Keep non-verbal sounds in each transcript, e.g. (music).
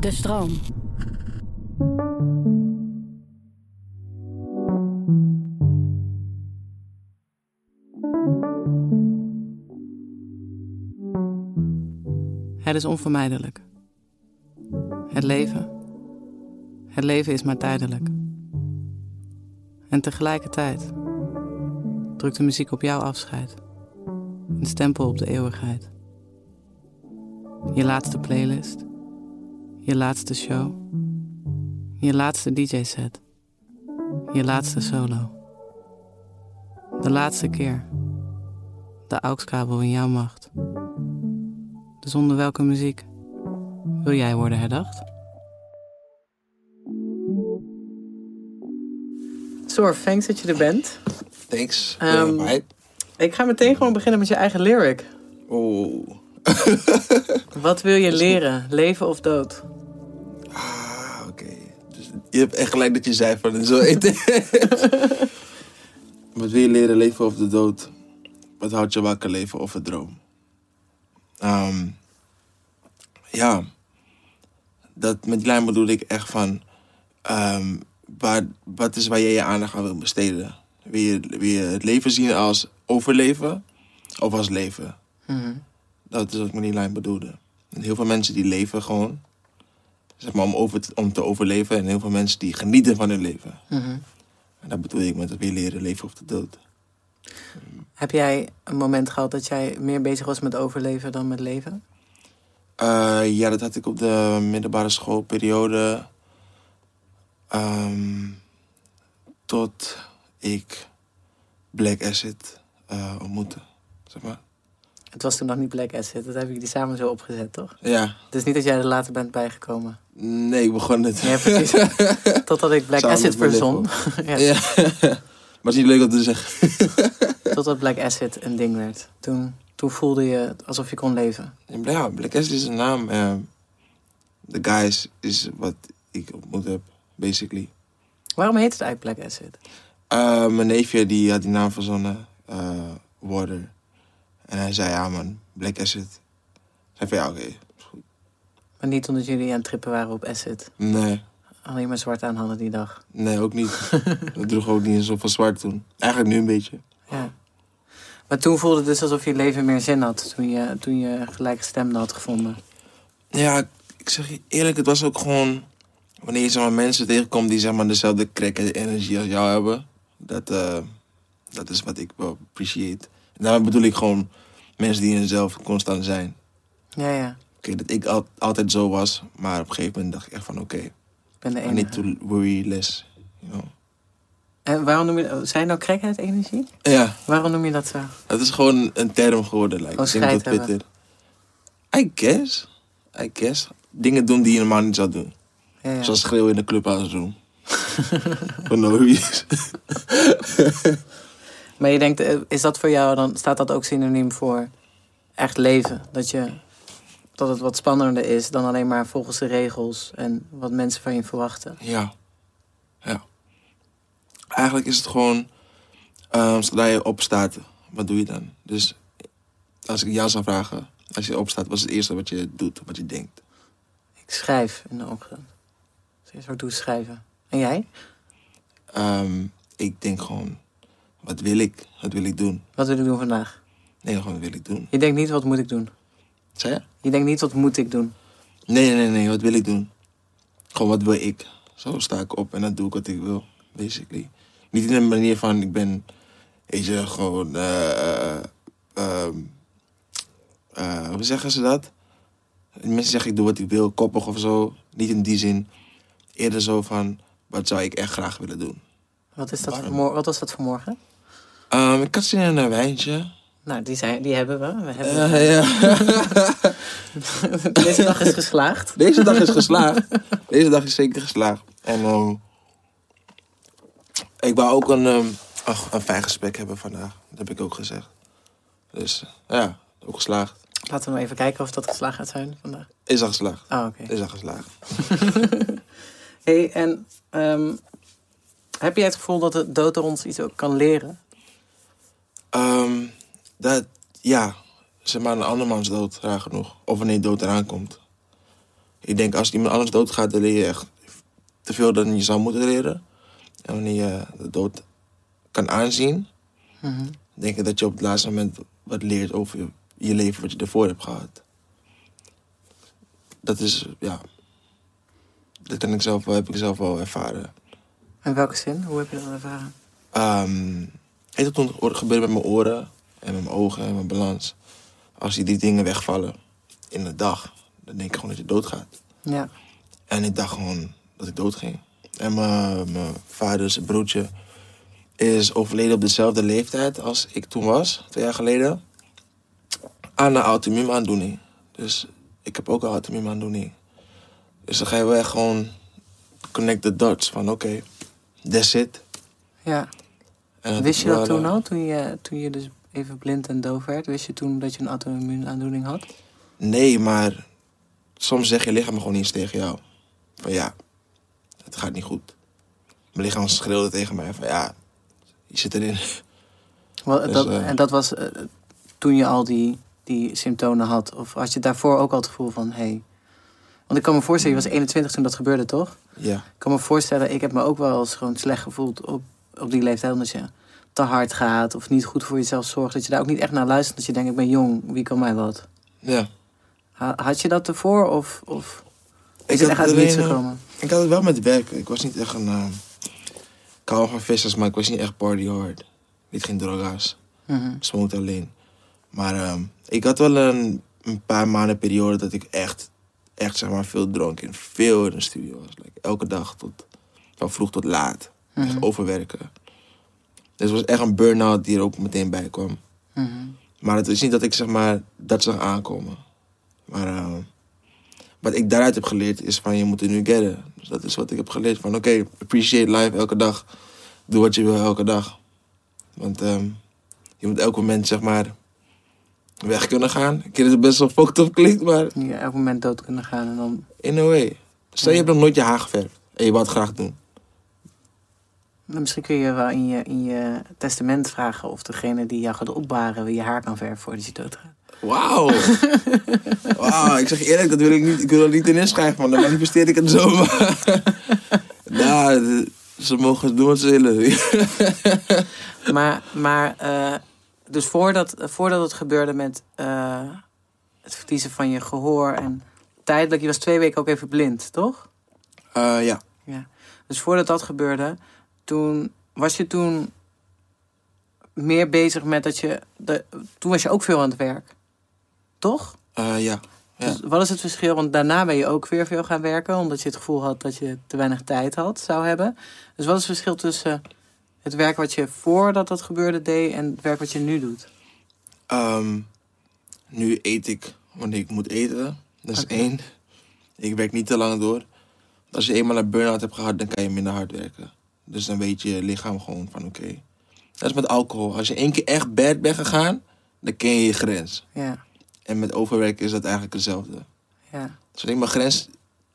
De stroom. Het is onvermijdelijk. Het leven. Het leven is maar tijdelijk. En tegelijkertijd drukt de muziek op jouw afscheid. Een stempel op de eeuwigheid. Je laatste playlist. Je laatste show. Je laatste DJ-set. Je laatste solo. De laatste keer. De AUX-kabel in jouw macht. Dus onder welke muziek wil jij worden herdacht? Zorf, thanks dat je er bent. Thanks. Ehm, Ja, mate. Ik ga meteen gewoon beginnen met je eigen lyric. Oeh. Wat wil je (laughs) leren? Leven of dood? Je hebt echt gelijk dat je zei van zo eten. Wat (laughs) wil je leren, leven of de dood? Wat houdt je wakker, leven of een droom? Ehm, ja. Dat, met die lijn bedoel ik echt van... ehm, waar, wat is waar jij je aandacht aan wil besteden? Wil je, wil je het leven zien als overleven of als leven? Dat is wat ik met die lijn bedoelde. En heel veel mensen die leven gewoon, zeg maar, om, over te, om te overleven. En heel veel mensen die genieten van hun leven. En dat bedoel ik met het weer leren leven of de dood. Heb jij een moment gehad dat jij meer bezig was met overleven dan met leven? Eh, ja, dat had ik op de middelbare schoolperiode. Ehm, tot ik Black Acid eh, ontmoette. Zeg maar. Het was toen nog niet Black Acid, dat hebben jullie samen zo opgezet, toch? Ja, Het is niet dat jij er later bent bijgekomen. nee, ik begon het. Ja, precies. (laughs) Totdat ik Black Samen Acid mijn verzon. (laughs) ja. Ja. (laughs) maar het is niet leuk om te zeggen. Totdat Black Acid een ding werd. Toen, toen voelde je alsof je kon leven. Ja, Black Acid is een naam. De guys is wat ik ontmoet heb, basically. Waarom heet het eigenlijk Black Acid? Eh, mijn neefje die had die naam verzonnen, eh Warder. En hij zei, ja man, Black Acid. Ik zei van, ja oké. is goed. Maar niet omdat jullie aan het trippen waren op acid. Nee, Alleen maar zwart aan hadden die dag. nee, ook niet. (laughs) We droegen ook niet zoveel zwart toen. Eigenlijk nu een beetje. Ja. Maar toen voelde het dus alsof je leven meer zin had. Toen je, toen je gelijkgestemde had gevonden. Ja, ik zeg je eerlijk, het was ook gewoon... Wanneer je zeg maar, mensen tegenkomt die zeg maar, dezelfde crack en energie als jou hebben. Dat, eh, dat is wat ik wel appreciate. Daarmee bedoel ik gewoon mensen die in zichzelf constant zijn. Ja, ja. Oké, dat ik al- altijd zo was. Maar op een gegeven moment dacht ik echt van oké, Ik ben de I need enige. to worry less. You know? En waarom noem je... Zijn nou crackhead energie? Ja, Waarom noem je dat zo? dat is gewoon een term geworden. Like. Oh, dat hebben. Peter... I guess. I guess. Dingen doen die je normaal niet zou doen. Ja, ja. Zoals schreeuwen in de clubhouse room. (laughs) For no. (laughs) Maar je denkt, eh, is dat voor jou, dan staat dat ook synoniem voor echt leven? Dat, je, dat het wat spannender is dan alleen maar volgens de regels en wat mensen van je verwachten. Ja. Ja. Eigenlijk is het gewoon... ehm, zodra je opstaat, wat doe je dan? Dus als ik jou zou vragen... Als je opstaat, wat is het eerste wat je doet, wat je denkt? Ik schrijf in de ochtend. Is eerst wat doe, schrijven. En jij? Ehm, ik denk gewoon... Wat wil ik? Wat wil ik doen? Wat wil ik doen vandaag? Nee, gewoon wat wil ik doen? Je denkt niet, wat moet ik doen? Zei je? Je denkt niet, wat moet ik doen? Nee, nee, nee. Wat wil ik doen? Gewoon wat wil ik? Zo sta ik op en dan doe ik wat ik wil, basically. Niet in een manier van ik ben, weet je, gewoon, eh, eh, ehm, eh, hoe zeggen ze dat? Mensen zeggen ik doe wat ik wil, koppig of zo. Niet in die zin. Eerder zo van, wat zou ik echt graag willen doen? Wat, is dat voor wat was dat voor morgen? Ehm, ik had zin in een wijntje. Nou, die, zijn, die hebben we. we hebben Eh, ja. (laughs) Deze dag is geslaagd. Deze dag is geslaagd. Deze dag is zeker geslaagd. En ehm, ik wou ook een, ehm, ach, een fijn gesprek hebben vandaag. Dat heb ik ook gezegd. Dus eh, ja, ook geslaagd. Laten we maar even kijken of dat geslaagd gaat zijn vandaag. Is al geslaagd. Oh, oké. Is al geslaagd. (laughs) Hey, en heb jij het gevoel dat de dood er ons iets ook kan leren? Ehm, dat, ja, zeg maar een andermans dood, raar genoeg. Of wanneer dood eraan komt. Ik denk als iemand anders doodgaat, dan leer je echt te veel dan je zou moeten leren. En wanneer je de dood kan aanzien, denk ik dat je op het laatste moment wat leert over je, je leven wat je ervoor hebt gehad. Dat is, ja, dat kan ik zelf, wel- heb ik zelf wel ervaren. In welke zin? Hoe heb je dat ervaren? Ehm weet je wat toen gebeurde met mijn oren en met mijn ogen en mijn balans? Als die, die dingen wegvallen in de dag, dan denk ik gewoon dat je doodgaat. Ja. En ik dacht gewoon dat ik doodging. En mijn, mijn vaders broertje is overleden op dezelfde leeftijd als ik toen was, twee jaar geleden. Aan een auto-immuunaandoening. Dus ik heb ook een auto-immuunaandoening. Dus dan ga je wel echt gewoon connect the dots van oké, that's it. ja. Wist is je dat toen al, toen je, toen je dus even blind en doof werd? Wist je toen dat je een auto-immuunaandoening had? Nee, maar soms zeg je lichaam gewoon iets tegen jou. Van ja, het gaat niet goed. Mijn lichaam schreeuwde tegen mij van ja, je zit erin. Wel, Dus, dat, eh, en dat was eh, toen je al die, die symptomen had? Of had je daarvoor ook al het gevoel van, hé... Hey, want ik kan me voorstellen, je was 21 toen dat gebeurde, toch? Ja, Ik kan me voorstellen, ik heb me ook wel eens gewoon slecht gevoeld op, op die leeftijd. Omdat je te hard gaat of niet goed voor jezelf zorgt. Dat je daar ook niet echt naar luistert. Dat je denkt, ik ben jong, wie kan mij wat? ja. Ha- Had je dat ervoor of, of is Ik het echt uit niets eh, gekomen? Ik had het wel met werk. Ik was niet echt een... eh, ik hou van vissers, maar ik was niet echt party hard. Niet geen droga's. Mhm. Smoot alleen. Maar ehm, ik had wel een, een paar maanden periode dat ik echt, echt zeg maar veel dronk. En veel in de studio was. Like, elke dag tot, van vroeg tot laat. Echt Mhm. overwerken. Dus het was echt een burn-out die er ook meteen bij kwam. Mhm. Maar het is niet dat ik zeg maar dat zag aankomen. Maar ehm, wat ik daaruit heb geleerd is van je moet het nu gedden. Dus dat is wat ik heb geleerd van oké, appreciate life elke dag. Doe wat je wil elke dag. Want ehm, je moet elk moment zeg maar weg kunnen gaan. Ik weet dat het best wel fucked up klinkt, maar Je elk moment dood kunnen gaan en dan... in a way. Stel je hebt nog nooit je haar geverfd en je wou het graag doen. Nou, Misschien kun je wel in je, in je testament vragen of degene die jou gaat opbaren je haar kan verven voordat je doodgaat. Wauw. (laughs) Wauw, ik zeg eerlijk, dat wil ik niet, ik wil er niet in inschrijven, man. Dan manifesteer ik het zomaar. (laughs) nou, de- ze mogen doen wat ze willen. (laughs) Maar, maar eh, dus voordat, voordat het gebeurde met eh, het verliezen van je gehoor en tijdelijk, je was twee weken ook even blind, toch? Eh, ja. Ja. Dus voordat dat gebeurde, toen was je toen meer bezig met dat je. De, toen was je ook veel aan het werk. Toch? Eh, ja. Ja. Dus wat is het verschil? Want daarna ben je ook weer veel gaan werken, omdat je het gevoel had dat je te weinig tijd had, zou hebben. Dus wat is het verschil tussen het werk wat je voordat dat gebeurde deed en het werk wat je nu doet? Ehm, nu eet ik wanneer ik moet eten. Dat is één. Ik werk niet te lang door. Als je eenmaal een burn-out hebt gehad, dan kan je minder hard werken. Dus dan weet je lichaam gewoon van oké. Dat is met alcohol. Als je één keer echt bad bent gegaan, dan ken je je grens. Ja, En met overwerken is dat eigenlijk hetzelfde. ja. Dus als ik mijn grens,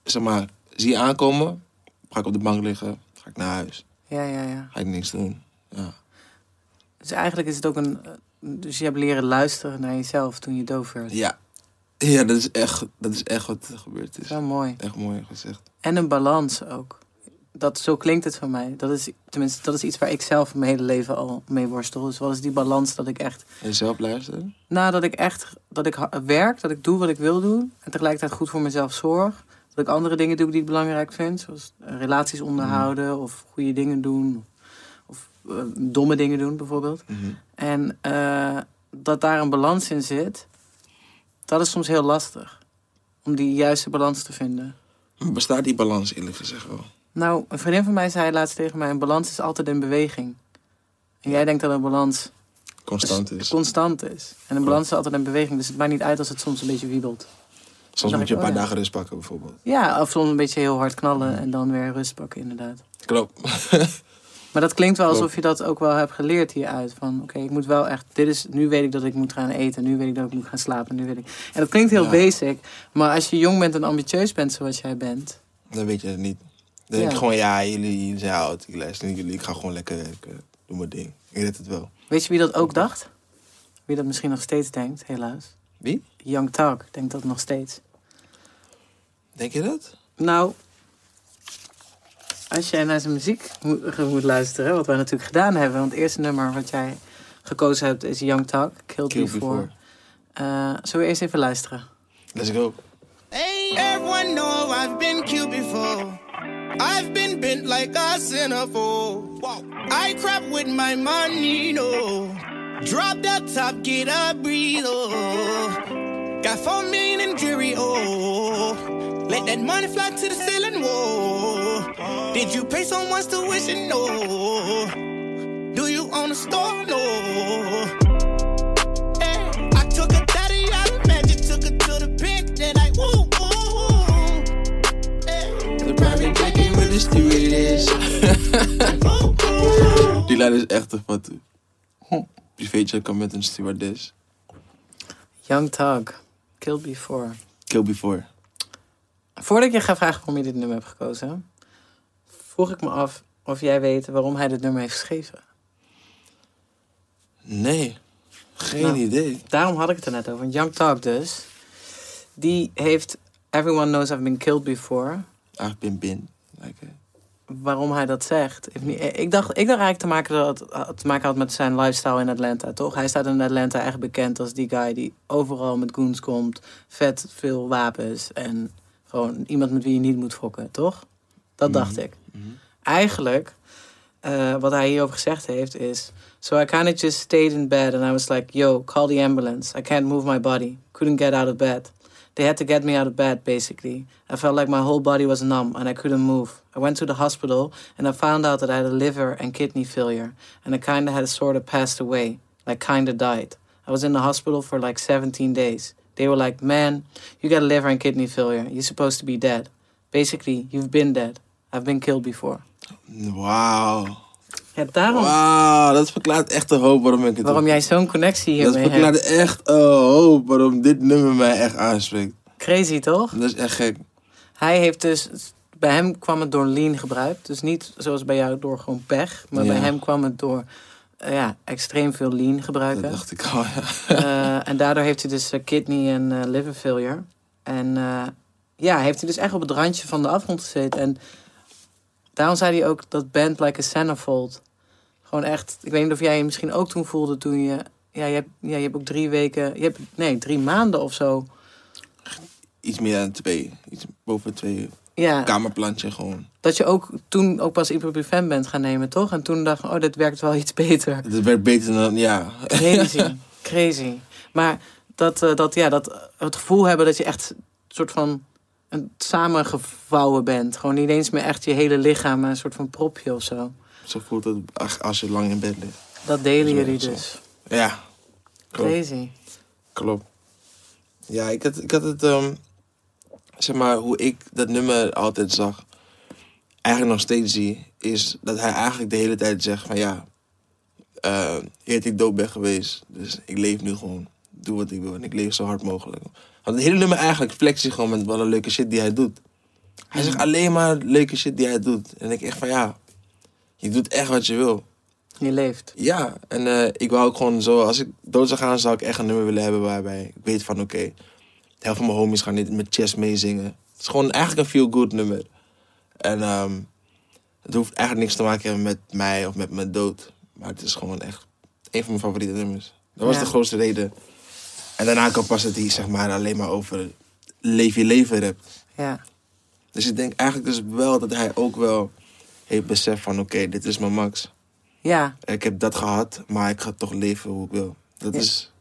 zeg maar, zie aankomen, ga ik op de bank liggen, ga ik naar huis. Ja, ja, ja. Ga ik niks doen. Ja. Dus eigenlijk is het ook een. Dus je hebt leren luisteren naar jezelf toen je doof werd. Ja, ja dat, is echt, dat is echt wat er gebeurd is. Zo mooi. Echt mooi gezegd. En een balans ook. Dat, zo klinkt het van mij. Dat is, tenminste, dat is iets waar ik zelf mijn hele leven al mee worstel. Dus wat is die balans dat ik echt... En jezelf luisteren? Nou, dat ik echt dat ik werk, dat ik doe wat ik wil doen. En tegelijkertijd goed voor mezelf zorg. Dat ik andere dingen doe die ik belangrijk vind. Zoals eh, relaties onderhouden of goede dingen doen. Of eh, domme dingen doen bijvoorbeeld. Mhm. En eh, dat daar een balans in zit, dat is soms heel lastig. Om die juiste balans te vinden. Bestaat die balans eerlijk gezegd wel? Nou, een vriendin van mij zei laatst tegen mij: een balans is altijd in beweging. En jij denkt dat een balans constant is. constant is. En een balans is altijd een beweging, dus het maakt niet uit als het soms een beetje wiebelt. Soms moet je een paar dagen rust pakken, bijvoorbeeld. Ja, of soms een beetje heel hard knallen en dan weer rust pakken, inderdaad. Klopt. (laughs) Maar dat klinkt wel alsof je dat ook wel hebt geleerd hieruit. Van oké, ik moet wel echt. Dit is, nu weet ik dat ik moet gaan eten. Nu weet ik dat ik moet gaan slapen. Nu weet ik. En dat klinkt heel Ja. basic. Maar als je jong bent en ambitieus bent zoals jij bent. Dan weet je het niet. Dan denk Ja. ik gewoon, ja, jullie, jullie zijn oud. Ik luister niet jullie. Ik ga gewoon lekker werken. Doe mijn ding. Ik red het wel. Weet je wie dat ook dacht? Wie dat misschien nog steeds denkt, helaas. Wie? Young Talk denkt dat nog steeds. Denk je dat? Nou, als jij naar zijn muziek moet, moet luisteren, wat wij natuurlijk gedaan hebben. Want het eerste nummer wat jij gekozen hebt is Young Talk, Killed, Kill Before. Before. Eh, zullen we eerst even luisteren? Let's go. Hey, everyone know I've been cute before. I've been bent like a centerfold. I crap with my money, no. Drop that top, get a breathe, oh. Got four million in jewelry, oh. Let that money fly to the ceiling, whoa. Did you pay someone's tuition? No. Do you own a store? No. Hey, I took a daddy out of magic, took her to the bank, then I woo woo. Hey, The private jacket with the stewardess. woo woo. Die lijn is echt te vat. Privéjet kan met een stewardess. Young Talk, Killed Before. Kill before. Voordat ik je ga vragen waarom je dit nummer hebt gekozen, vroeg ik me af of jij weet waarom hij dit nummer heeft geschreven. Nee. Geen Nou. idee. Daarom had ik het er net over. Young Talk dus, die heeft Everyone Knows I've Been Killed Before. I've been been. Like, eh, Waarom hij dat zegt. Ik dacht, ik dacht eigenlijk te maken dat het te maken had met zijn lifestyle in Atlanta, toch? Hij staat in Atlanta echt bekend als die guy die overal met goons komt, vet veel wapens en gewoon iemand met wie je niet moet fokken, toch? Dat Mhm. dacht ik. Eigenlijk, eh, wat hij hierover gezegd heeft, is... So I kind of just stayed in bed and I was like, yo, call the ambulance. I can't move my body. Couldn't get out of bed. They had to get me out of bed, basically. I felt like my whole body was numb and I couldn't move. I went to the hospital and I found out that I had a liver and kidney failure. And I kind of had sort of passed away, like kind of died. I was in the hospital for like 17 days. They were like, man, you got a liver and kidney failure. You're supposed to be dead. Basically, you've been dead. I've been killed before. Wauw. Ja, daarom Wauw, dat verklaart echt een hoop waarom ik het waarom doe. jij zo'n connectie Dat hiermee verklaart hebt. echt een hoop waarom dit nummer mij echt aanspreekt. Crazy, toch? Dat is echt gek. Hij heeft dus... Bij hem kwam het door lean gebruik. Dus niet zoals bij jou door gewoon pech. Maar bij hem kwam het door eh, ja, extreem veel lean Dat gebruiken. dacht ik al, ja. Eh, en daardoor heeft hij dus eh, kidney en eh, liver failure. En ja, heeft hij dus echt op het randje van de afgrond gezeten. En daarom zei hij ook dat band like a centerfold. Gewoon echt, ik weet niet of jij je misschien ook toen voelde toen je... Ja, je hebt, ja, je hebt ook drie weken, je hebt, nee, drie maanden of zo. Iets meer dan twee. Iets boven twee. Ja, Kamerplantje gewoon. dat je ook toen ook pas ibuprofen bent gaan nemen, toch? En toen dacht je, oh, dit werkt wel (laughs) iets beter. Het werd beter dan, ja. Crazy, (laughs) crazy. Maar dat, eh, dat, ja, dat, het gevoel hebben dat je echt soort van samengevouwen bent. Gewoon niet eens meer echt je hele lichaam, maar een soort van propje of zo. Zo voelt het als- je lang in bed ligt. Dat delen Zo, jullie zo. dus. Ja, klopt. Crazy. Klopt. Ja, ik had, ik had het, ehm, zeg maar, hoe ik dat nummer altijd zag, eigenlijk nog steeds zie, is dat hij eigenlijk de hele tijd zegt van ja, eh heet ik dood ben geweest, dus ik leef nu gewoon, doe wat ik wil en ik leef zo hard mogelijk. Want het hele nummer eigenlijk flex hij gewoon met wat een leuke shit die hij doet. Hij zegt alleen maar leuke shit die hij doet. En ik echt van ja, je doet echt wat je wil. Je leeft. Ja, en eh, ik wou ook gewoon zo, als ik dood zou gaan, zou ik echt een nummer willen hebben waarbij ik weet van oké, de helft van mijn homies gaan niet met chest meezingen. Het is gewoon eigenlijk een feel-good nummer. En ehm, het hoeft eigenlijk niks te maken hebben met mij of met mijn dood. Maar het is gewoon echt een van mijn favoriete nummers. Dat was Ja. de grootste reden. En daarna kan pas het hier zeg maar alleen maar over leef je leven rap. Ja. Dus ik denk eigenlijk dus wel dat hij ook wel heeft beseft van oké, dit is mijn max. Ja. Ik heb dat gehad, maar ik ga toch leven hoe ik wil. Dat Ja. is...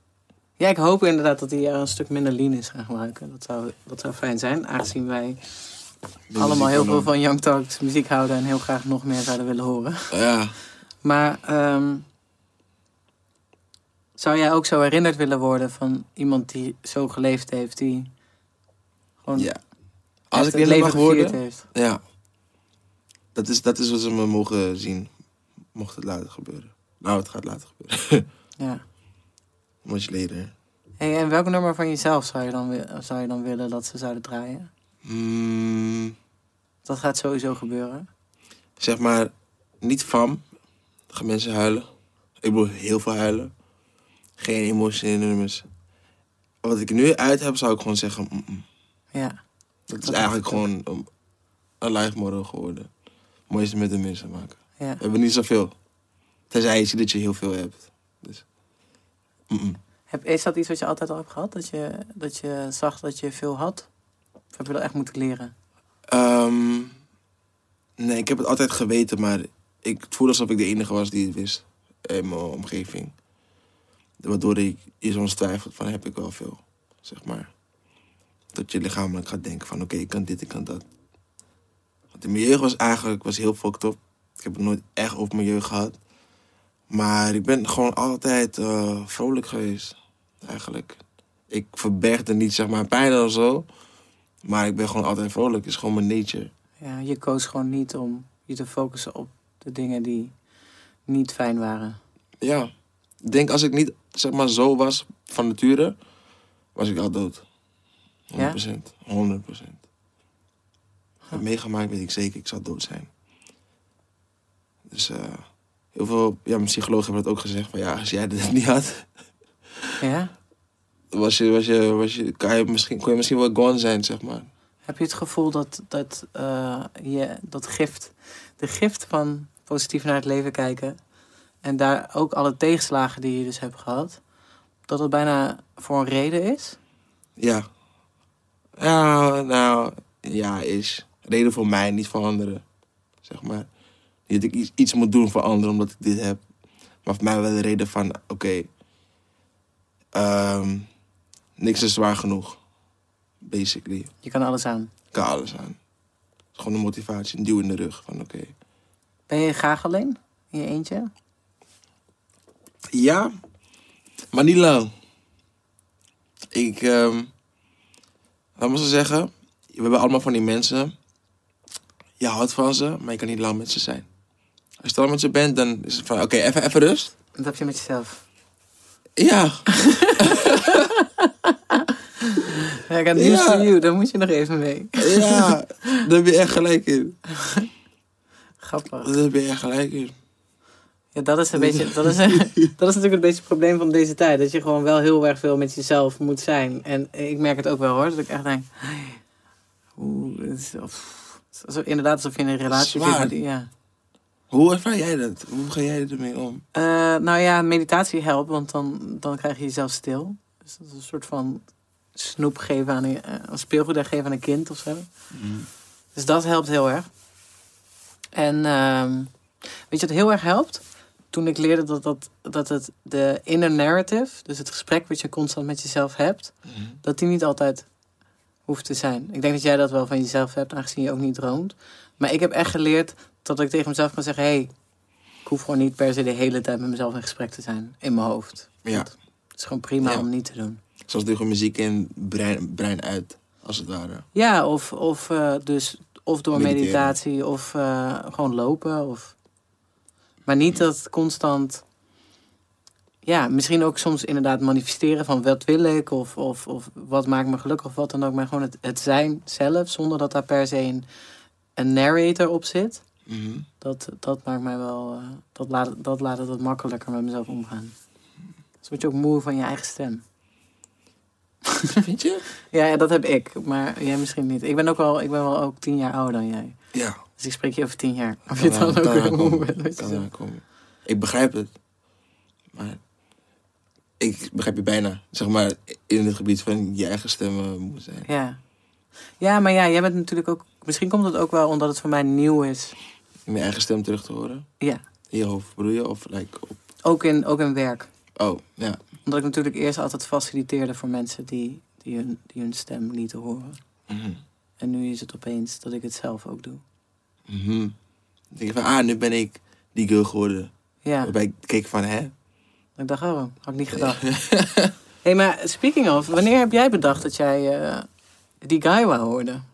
ja, ik hoop inderdaad dat hij er een stuk minder lean is gaan gebruiken. Dat zou, dat zou fijn zijn, aangezien wij de allemaal heel veel van Young Talks muziek houden en heel graag nog meer zouden willen horen. Ja, Maar ehm, Zou jij ook zo herinnerd willen worden van iemand die zo geleefd heeft, die gewoon Ja. Als ik het leven worden, heeft? ja. Dat is, dat is wat ze me mogen zien. Mocht het laten gebeuren. Nou, het gaat laten gebeuren. (laughs) Ja. Much later. Hey, en welk nummer van jezelf zou je, dan, zou je dan willen dat ze zouden draaien? Mm, Dat gaat sowieso gebeuren. zeg maar, niet van. Dan gaan mensen huilen. Ik bedoel, heel veel huilen. Geen emotionele nummers. Wat ik nu uit heb, zou ik gewoon zeggen... mm, mm. Ja. Dat is eigenlijk gewoon een, een live model geworden. Mooiste met de mensen maken. ja. We hebben niet zoveel. Tenzij je ziet dat je heel veel hebt. Dus. mm, mm. Heb, is dat iets wat je altijd al hebt gehad? Dat je, dat je zag dat je veel had? Of heb je dat echt moeten leren? Ehm, nee, ik heb het altijd geweten, maar ik voelde alsof ik de enige was die het wist in mijn omgeving. Waardoor ik je soms twijfelt van heb ik wel veel, zeg maar. Dat je lichamelijk gaat denken van oké, ik kan dit, ik kan dat. Want in mijn jeugd was eigenlijk was heel fucked up. Ik heb het nooit echt over mijn jeugd gehad. Maar ik ben gewoon altijd eh, vrolijk geweest, eigenlijk. Ik verbergde niet zeg maar pijn of zo. Maar ik ben gewoon altijd vrolijk. Het is gewoon mijn nature. Ja, je koos gewoon niet om je te focussen op de dingen die niet fijn waren. Ja. Ik denk als ik niet zeg maar zo was van nature, was ik al dood. 100%. Ja? 100%. Heb meegemaakt, weet ik zeker, ik zou dood zijn. Dus eh, heel veel ja, mijn psychologen hebben dat ook gezegd. Van ja, als jij dit (laughs) niet had, Ja? was je, was je, was je, kan je misschien, kon je misschien wel gone zijn, zeg maar. Heb je het gevoel dat, dat, eh, je, dat gift, de gift van positief naar het leven kijken... en daar ook alle tegenslagen die je dus hebt gehad... dat het bijna voor een reden is? Ja. Ja, nou, ja, is. Reden voor mij, niet voor anderen. Zeg maar. Niet dat ik iets, iets moet doen voor anderen omdat ik dit heb. Maar voor mij wel de reden van, oké. ehm, niks is zwaar genoeg. Basically. Je kan alles aan. Ik kan alles aan. Het is gewoon een motivatie, een duw in de rug. Van oké. Ben je graag alleen? In je eentje? Ja, maar niet lang. Ik, ehm laat me zo zeggen, we hebben allemaal van die mensen. Je houdt van ze, maar je kan niet lang met ze zijn. Als je dan met ze bent, dan is het van, oké, even, even rust. Dat heb je met jezelf. Ja, (laughs) Ja, ik heb nieuws Ja. voor you. Daar moet je nog even mee. ja, daar heb je echt gelijk in. (laughs) Grappig. Daar heb je echt gelijk in. Ja, dat is een beetje. Dat is, (laughs) dat is natuurlijk een beetje het probleem van deze tijd. Dat je gewoon wel heel erg veel met jezelf moet zijn. En ik merk het ook wel hoor. Dat ik echt denk. Oeh, het is, of, zo- inderdaad alsof je in een relatie zit. Ja. Hoe ervaar jij dat? Hoe ga jij ermee om? Eh, nou ja, meditatie helpt, want dan, dan krijg je jezelf stil. Dus dat is een soort van snoep geven aan een, eh, een speelgoed geven aan een kind of zo. Dus dat helpt heel erg. En ehm, weet je wat heel erg helpt? Toen ik leerde dat, dat, dat het de inner narrative, dus het gesprek wat je constant met jezelf hebt, dat die niet altijd hoeft te zijn. Ik denk dat jij dat wel van jezelf hebt, aangezien je ook niet droomt. Maar ik heb echt geleerd dat ik tegen mezelf kan zeggen: hé, hey, ik hoef gewoon niet per se de hele tijd met mezelf in gesprek te zijn in mijn hoofd. Ja, Het is gewoon prima Ja. om niet te doen. zoals tegen muziek in, brein, brein uit, als het ware. Ja, of, of, eh, dus, of door Mediteren. meditatie of eh, gewoon lopen. Of... Maar niet dat constant... Ja, misschien ook soms inderdaad manifesteren van wat wil ik of, of, of wat maakt me gelukkig of wat dan ook. Maar gewoon het, het zijn zelf, zonder dat daar per se een, een narrator op zit. Mhm. Dat, dat maakt mij wel... eh, dat, laat, dat laat het wat makkelijker met mezelf omgaan. Dus word je ook moe van je eigen stem. (laughs) Vind je? Ja, ja, dat heb ik, maar jij misschien niet. Ik ben ook wel, ik ben wel ook tien jaar ouder dan jij. Ja. Dus ik spreek je over tien jaar. Of je dan ook kan weer moe bent. Ik begrijp het. Maar ik begrijp je bijna. Zeg maar in het gebied van je eigen stem moet zijn. Ja. ja, maar ja, jij bent natuurlijk ook... Misschien komt het ook wel omdat het voor mij nieuw is. Om je eigen stem terug te horen. Ja, In je hoofd bedoel je? Of like op... ook in, ook in werk. Oh, ja. Omdat ik natuurlijk eerst altijd faciliteerde voor mensen die, die, hun, die hun stem niet horen. Mhm. En nu is het opeens dat ik het zelf ook doe. Mhm. Dan denk je van, ah, nu ben ik die girl geworden. Ja, Waarbij ik keek van, hè? Ik dacht, oh, had ik niet gedacht. Hé, (laughs) hey, maar speaking of, wanneer heb jij bedacht dat jij eh, die guy wou worden?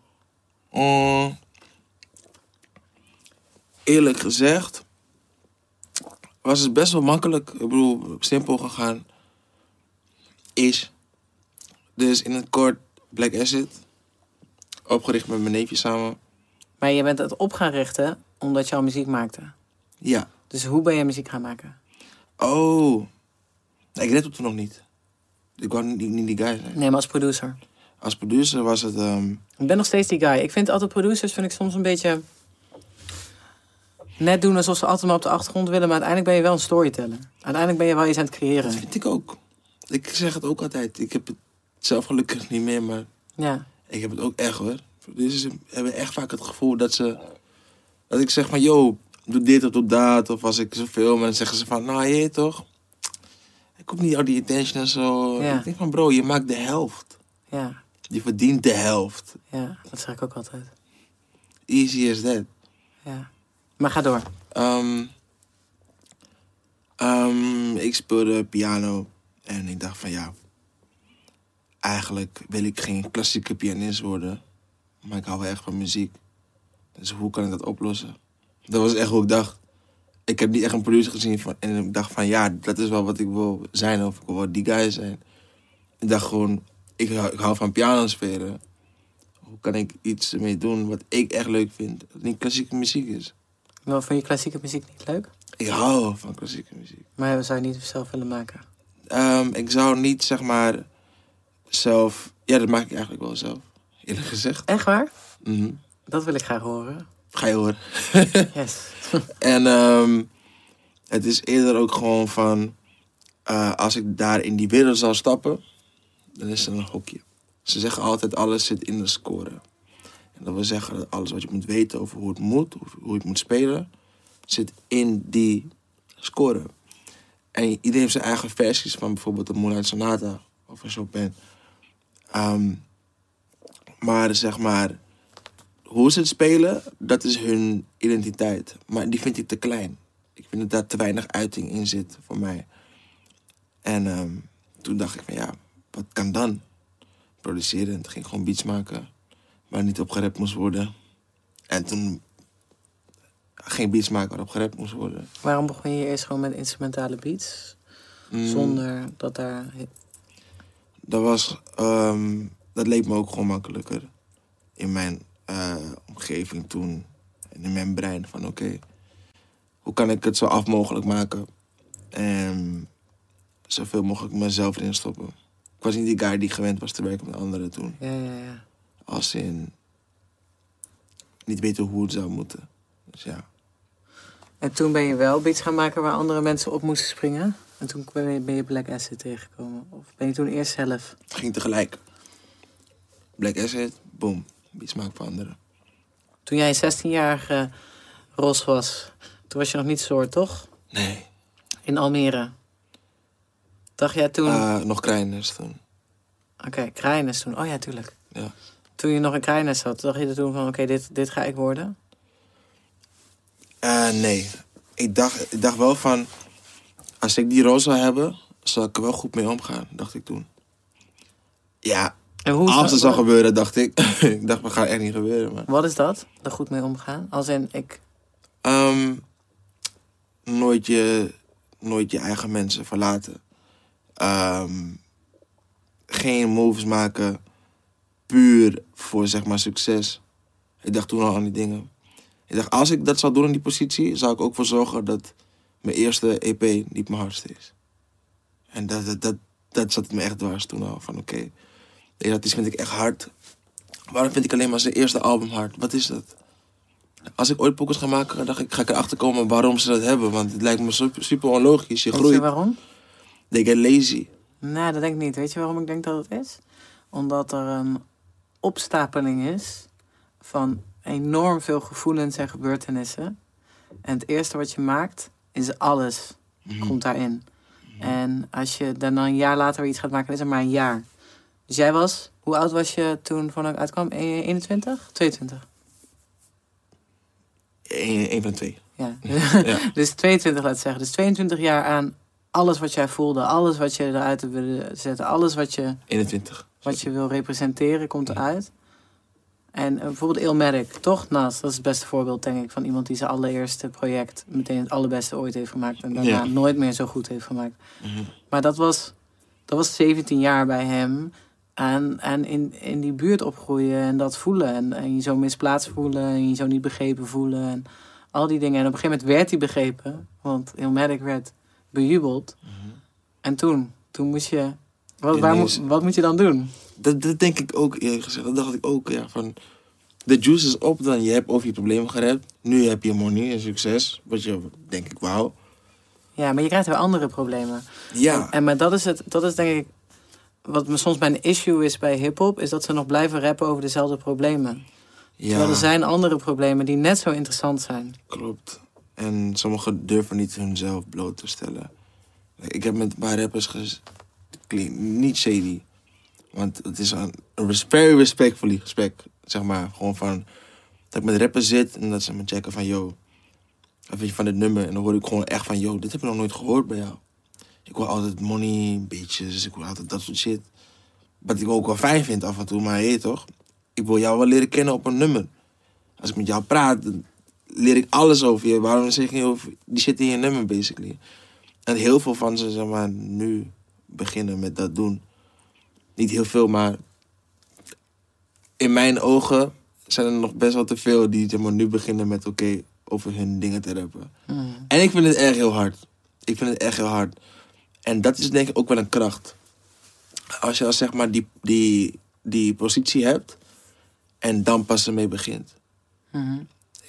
Mm, eerlijk gezegd was het best wel makkelijk. Ik bedoel, simpel gegaan. Is. Dus in het kort Black Acid. Opgericht met mijn neefje samen. Maar je bent het op gaan richten omdat je al muziek maakte. Ja. Dus hoe ben je muziek gaan maken? Oh. Nee, ik redde toen nog niet. Ik wou niet, niet die guy zijn. Nee, maar als producer. Als producer was het... ehm, Ik ben nog steeds die guy. Ik vind altijd producers vind ik soms een beetje... Net doen alsof ze altijd maar op de achtergrond willen, maar uiteindelijk ben je wel een storyteller. Uiteindelijk ben je wel iets aan het creëren. dat vind ik ook. Ik zeg het ook altijd. Ik heb het zelf gelukkig niet meer, maar Ja. ik heb het ook echt hoor. Producers hebben echt vaak het gevoel dat ze... Dat ik zeg van, yo, doe dit of doe dat. Of als ik ze film, dan zeggen ze van, nou je toch... Ik hoef niet al die attention en zo. Ja. Ik denk van, bro, je maakt de helft. Ja, Je verdient de helft. ja, dat zeg ik ook altijd. Easy as that. Ja. Maar ga door. Ehm, ehm, ik speelde piano en ik dacht van ja, eigenlijk wil ik geen klassieke pianist worden, maar ik hou wel echt van muziek. Dus hoe kan ik dat oplossen? Dat was echt hoe ik dacht. Ik heb niet echt een producer gezien van, en ik dacht van ja, dat is wel wat ik wil zijn of ik wil die guy zijn. Ik dacht gewoon, ik hou, ik hou van piano spelen. Hoe kan ik iets ermee doen wat ik echt leuk vind, dat niet klassieke muziek is? Wel, vond je klassieke muziek niet leuk? Ik hou van klassieke muziek. Maar zou je niet zelf willen maken? Ehm, ik zou niet, zeg maar, zelf... Ja, dat maak ik eigenlijk wel zelf, eerlijk gezegd. Echt waar? Mhm. Dat wil ik graag horen. Ga je horen. (laughs) Yes. (laughs) En ehm, het is eerder ook gewoon van... eh, als ik daar in die wereld zal stappen, dan is het een hokje. Ze zeggen altijd, alles zit in de score. En dat wil zeggen dat alles wat je moet weten over hoe het moet, of hoe je het moet spelen, zit in die score. En iedereen heeft zijn eigen versies van bijvoorbeeld de Moonlight Sonata of een Chopin. Ehm, maar zeg maar, hoe ze het spelen, dat is hun identiteit. Maar die vind ik te klein. Ik vind dat daar te weinig uiting in zit voor mij. En ehm, toen dacht ik van ja, wat kan dan? Produceren. En toen ging gewoon beats maken waar niet op gerapt moest worden. En toen geen beats maken waarop gerapt moest worden. Waarom begon je eerst gewoon met instrumentale beats? Mm, Zonder dat daar... Dat was, ehm, dat leek me ook gewoon makkelijker in mijn eh, omgeving toen. En in mijn brein van oké, hoe kan ik het zo af mogelijk maken? En zoveel mogelijk mezelf erin stoppen. Ik was niet die guy die gewend was te werken met anderen toen. Ja, ja, ja. Als in niet weten hoe het zou moeten. Dus ja. En toen ben je wel beats gaan maken waar andere mensen op moesten springen? En toen ben je, ben je Black Acid tegengekomen? Of ben je toen eerst zelf? Het ging tegelijk. Black Acid, boom. Beats maken voor anderen. Toen jij een 16-jarige Ros was, toen was je nog niet soort, toch? Nee. In Almere. Dacht jij toen... Ah, nog kleiner toen. Oké, Krijnes toen. Oh ja, tuurlijk. Ja. Toen je nog in Krijnes zat, dacht je er toen van... Oké, dit, dit ga ik worden? Eh, nee. Ik dacht, ik dacht wel van... Als ik die rol zou hebben, zou ik er wel goed mee omgaan, dacht ik toen. Ja, En hoe als het zou gebeuren, dacht ik. (laughs) ik dacht, dat gaat echt niet gebeuren, maar... Wat is dat? Er goed mee omgaan? Als in, ik... Ehm, nooit, je, nooit je eigen mensen verlaten. Ehm, geen moves maken puur voor zeg maar succes. Ik dacht toen al aan die dingen. Ik dacht, als ik dat zou doen in die positie, zou ik ook voor zorgen dat mijn eerste EP niet mijn hardste is. En dat, dat, dat, dat zat me echt dwars toen al. Van oké, deze artiest vind ik echt hard. Waarom vind ik alleen maar zijn eerste album hard? Wat is dat? Als ik ooit pokkers ga maken, dacht ik, ga ik erachter komen waarom ze dat hebben. Want het lijkt me super, super onlogisch. Je Weet je groeit. waarom? They get lazy. Nee, dat denk ik niet. Weet je waarom ik denk dat het is? Omdat er een opstapeling is van enorm veel gevoelens en gebeurtenissen. En het eerste wat je maakt, is alles. Komt daarin. En als je dan een jaar later weer iets gaat maken, is het maar een jaar. Dus jij was, hoe oud was je toen Van uitkwam? E- 21? 22? Eén, één van de twee. Ja. Ja. (laughs) (laughs) dus 22 laat zeggen. Dus 22 jaar aan alles wat jij voelde, alles wat je eruit wilde zetten, alles wat je, 21. wat je wil representeren, komt eruit. En eh, bijvoorbeeld Ilmatic, toch? Nas, dat is het beste voorbeeld, denk ik, van iemand die zijn allereerste project meteen het allerbeste ooit heeft gemaakt. En daarna Ja. nooit meer zo goed heeft gemaakt. Mhm. Maar dat was, dat was 17 jaar bij hem. En, en in, in die buurt opgroeien en dat voelen. En, en je zo misplaatst voelen en je zo niet begrepen voelen. En al die dingen. En op een gegeven moment werd hij begrepen. Want Ilmatic werd bejubeld. En toen, toen moest je... Wat, waar, moet- wat moet je dan doen? Dat, dat denk ik ook eerlijk gezegd. Dat dacht ik ook, ja. Van, de juice is op dan. Je hebt over je problemen gerept. Nu heb je money en succes. Wat je, denk ik, wou. Ja, maar je krijgt weer andere problemen. Ja. En, en maar dat is, het, dat is denk ik... Wat me soms mijn issue is bij hip-hop... is dat ze nog blijven rappen over dezelfde problemen. Terwijl er zijn andere problemen die net zo interessant zijn. klopt. En sommigen durven niet hunzelf bloot te stellen. Ik heb met een paar rappers ges... Klinkt niet shady. Want het is een, very respectfully gesprek. Zeg maar, gewoon van... Dat ik met rappers zit en dat ze me checken van... Yo, wat vind je van dit nummer? En dan hoor ik gewoon echt van... Yo, dit heb ik nog nooit gehoord bij jou. Ik hoor altijd money, beetjes. Ik hoor altijd dat soort shit. Wat ik ook wel fijn vind af en toe. Maar hé, toch? Ik wil jou wel leren kennen op een nummer. Als ik met jou praat, leer ik alles over je. Waarom zeg je over die shit in je nummer, basically? En heel veel van ze, zeg maar, nu beginnen met dat doen. Niet heel veel, maar in mijn ogen zijn er nog best wel te veel die zeg maar, nu beginnen met oké, over hun dingen te rappen. En ik vind het erg heel hard. Ik vind het echt heel hard. En dat is denk ik ook wel een kracht. Als je al zeg maar die, die, die positie hebt en dan pas ermee begint.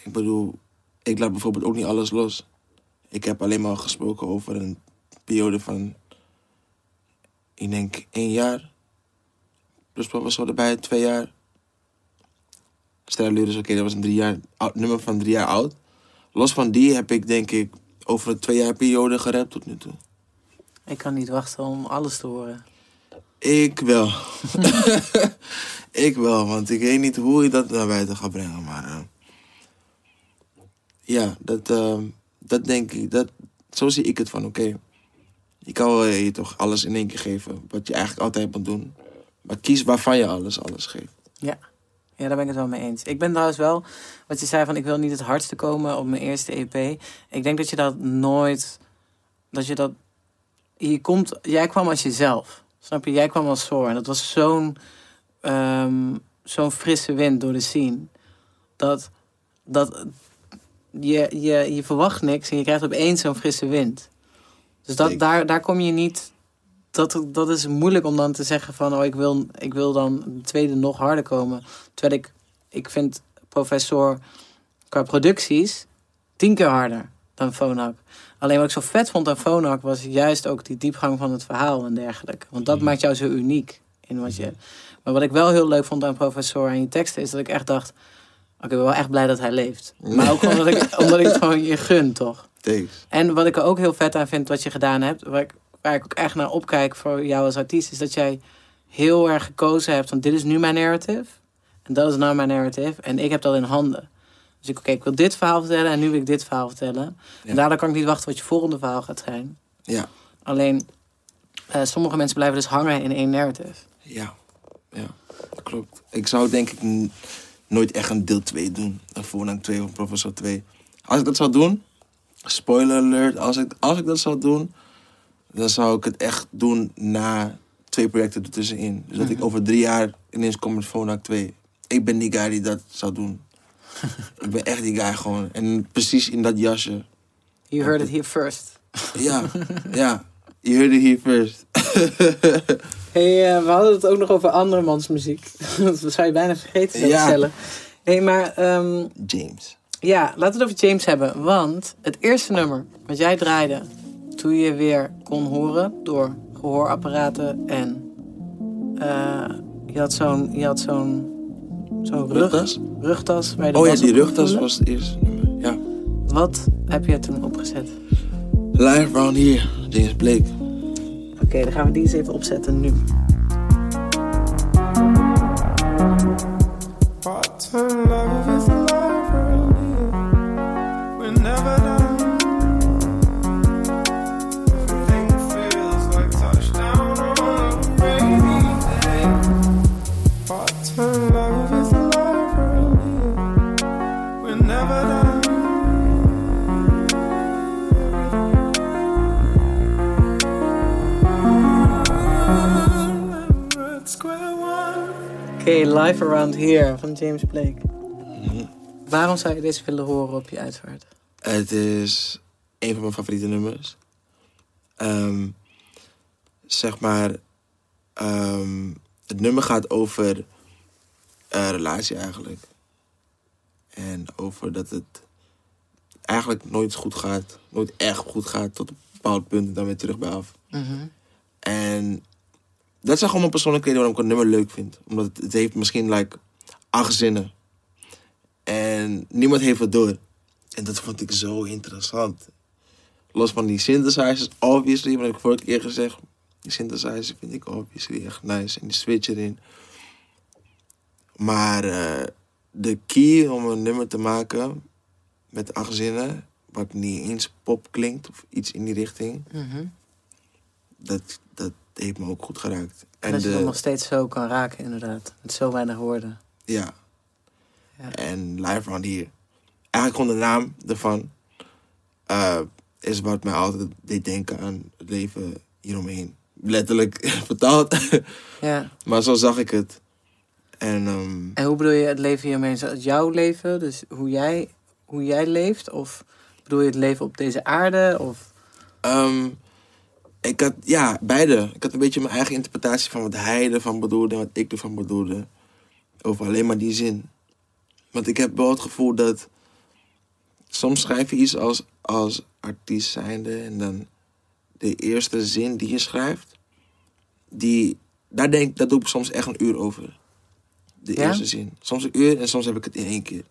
Ik bedoel, ik laat bijvoorbeeld ook niet alles los. Ik heb alleen maar gesproken over een periode van, ik denk één jaar. Plus professor erbij, twee jaar. Stel dus oké, dat was een drie jaar, oud- nummer van drie jaar oud. Los van die heb ik denk ik over een twee jaar periode gerapt tot nu toe. Ik kan niet wachten om alles te horen. Ik wel. (laughs) (laughs) ik wel, want ik weet niet hoe je dat naar buiten gaat brengen. Maar eh, ja, dat, eh, dat denk ik. Dat, zo zie ik het van, oké. Je kan wel je toch alles in één keer geven. Wat je eigenlijk altijd moet doen. Maar kies waarvan je alles, alles geeft. Ja. ja, daar ben ik het wel mee eens. Ik ben trouwens wel, wat je zei van ik wil niet het hardste komen op mijn eerste EP. Ik denk dat je dat nooit, dat je dat, je komt, jij kwam als jezelf. Snap je? Jij kwam als Soor. En dat was zo'n, ehm, zo'n frisse wind door de scene. Dat, dat je, je, je verwacht niks en je krijgt opeens zo'n frisse wind. Dus dat, daar, daar kom je niet dat, dat is moeilijk om dan te zeggen van... oh, ik wil, ik wil dan de tweede nog harder komen. Terwijl ik, ik vind Professor qua producties tien keer harder dan Phonak. Alleen wat ik zo vet vond aan Phonak was juist ook die diepgang van het verhaal en dergelijke. Want dat maakt jou zo uniek in wat je... Maar wat ik wel heel leuk vond aan Professor en je teksten... is dat ik echt dacht... oké, ik ben wel echt blij dat hij leeft. Maar ook omdat ik, (laughs) omdat ik het gewoon je gun, toch? Thanks. En wat ik er ook heel vet aan vind wat je gedaan hebt, waar ik, waar ik ook echt naar opkijk voor jou als artiest, is dat jij heel erg gekozen hebt van dit is nu mijn narrative en dat is nou mijn narrative en ik heb dat in handen. Dus ik, oké, ik wil dit verhaal vertellen en nu wil ik dit verhaal vertellen. Ja. En daardoor kan ik niet wachten wat je volgende verhaal gaat zijn. Ja, Alleen, eh, sommige mensen blijven dus hangen in één narrative. ja, ja, klopt. Ik zou denk ik nooit echt een deel 2 doen. Een voornaam 2 of professor 2. Als ik dat zou doen, spoiler alert, als ik, als ik dat zou doen, dan zou ik het echt doen na twee projecten ertussenin. Dus dat ik over drie jaar ineens kom met Phonak 2. Ik ben die guy die dat zou doen. (laughs) ik ben echt die guy gewoon. En precies in dat jasje. You heard it here first. (laughs) Ja, ja. You heard it here first. (laughs) hey, eh, we hadden het ook nog over andermans muziek. dat zou je bijna vergeten te stellen. hey, maar ehm, James. Ja, laten we het over James hebben. Want het eerste nummer wat jij draaide toen je weer kon horen door gehoorapparaten en eh, je had zo'n je had zo'n zo'n rug, Rugtas? rugtas waar je de Oh ja, die rugtas was het eerste nummer. Ja. Wat heb je toen opgezet? Live Round Here, James Blake. Oké, dan gaan we die eens even opzetten nu. What love Live Around Here van James Blake. Waarom zou je deze willen horen op je uitvaart? Het is een van mijn favoriete nummers. Ehm, zeg maar, ehm, het nummer gaat over een relatie eigenlijk. En over dat het eigenlijk nooit goed gaat. Nooit echt goed gaat tot een bepaald punt en dan weer terug bij af. En dat zijn gewoon mijn persoonlijke reden waarom ik een nummer leuk vind. Omdat het, het heeft misschien like acht zinnen. En niemand heeft het door. En dat vond ik zo interessant. Los van die synthesizers, obviously, heb ik vorige keer gezegd. Die synthesizer vind ik obviously echt nice. En die switch erin. Maar eh, de key om een nummer te maken met acht zinnen, wat niet eens pop klinkt of iets in die richting, dat, dat heeft me ook goed geraakt. En dat je dat nog steeds zo kan raken, inderdaad. Met zo weinig woorden. Ja. Ja. En Live Around Here. Eigenlijk gewoon de naam ervan eh, is wat mij altijd deed denken aan het leven hieromheen. Letterlijk (laughs) vertaald. Ja. maar zo zag ik het. En ehm, En hoe bedoel je het leven het jouw leven? Dus hoe jij, hoe jij leeft? Of bedoel je het leven op deze aarde? Of... ehm, ik had, ja, beide. Ik had een beetje mijn eigen interpretatie van wat hij ervan bedoelde en wat ik ervan bedoelde. Over alleen maar die zin. Want ik heb wel het gevoel dat soms schrijf je iets als, als artiest zijnde en dan de eerste zin die je schrijft, die, daar, denk, daar doe ik soms echt een uur over. De Ja? eerste zin. Soms een uur en soms heb ik het in één keer.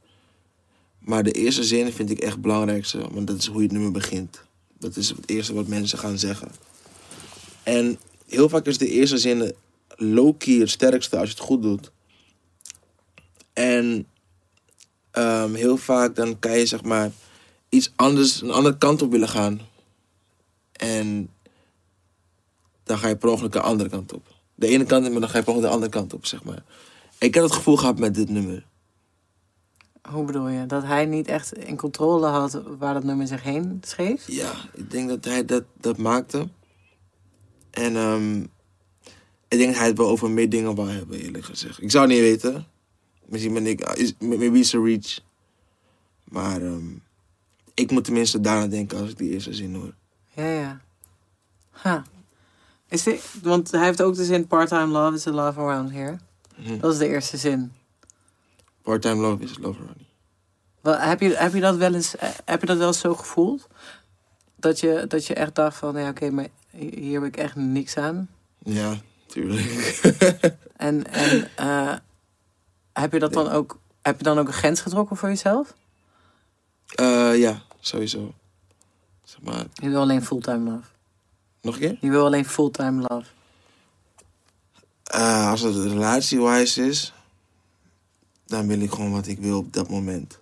Maar de eerste zin vind ik echt het belangrijkste, want dat is hoe je het nummer begint. Dat is het eerste wat mensen gaan zeggen. En heel vaak is de eerste zin low-key het sterkste als je het goed doet. En ehm, heel vaak dan kan je zeg maar iets anders, een andere kant op willen gaan. En dan ga je per ongeluk de andere kant op. De ene kant maar dan ga je per ongeluk de andere kant op, zeg maar. Ik heb het gevoel gehad met dit nummer. Hoe bedoel je? Dat hij niet echt in controle had waar dat nummer zich heen schreef? Ja, ik denk dat hij dat, dat maakte. En ehm, ik denk dat hij het wel over meer dingen wou hebben, eerlijk gezegd. Ik zou het niet weten. Misschien ben ik, is, maybe it's a reach. Maar ehm, ik moet tenminste daarna denken als ik die eerste zin hoor. Ja, ja. Ha. Is dit, want hij heeft ook de zin part-time love is a love around here. Mhm. Dat is de eerste zin. Part-time love is love running. Wel, heb, je, heb, je dat wel eens, eh, heb je dat wel eens zo gevoeld? Dat je, dat je echt dacht van, ja oké, maar hier heb ik echt niks aan. Ja, tuurlijk. (laughs) En, en eh, heb, je dat dan ook, heb je dan ook een grens getrokken voor jezelf? Eh, ja, sowieso. Zeg maar, Je wil alleen fulltime love. nog een keer? Je wil alleen fulltime love. Eh, als het relatie-wise is, dan wil ik gewoon wat ik wil op dat moment.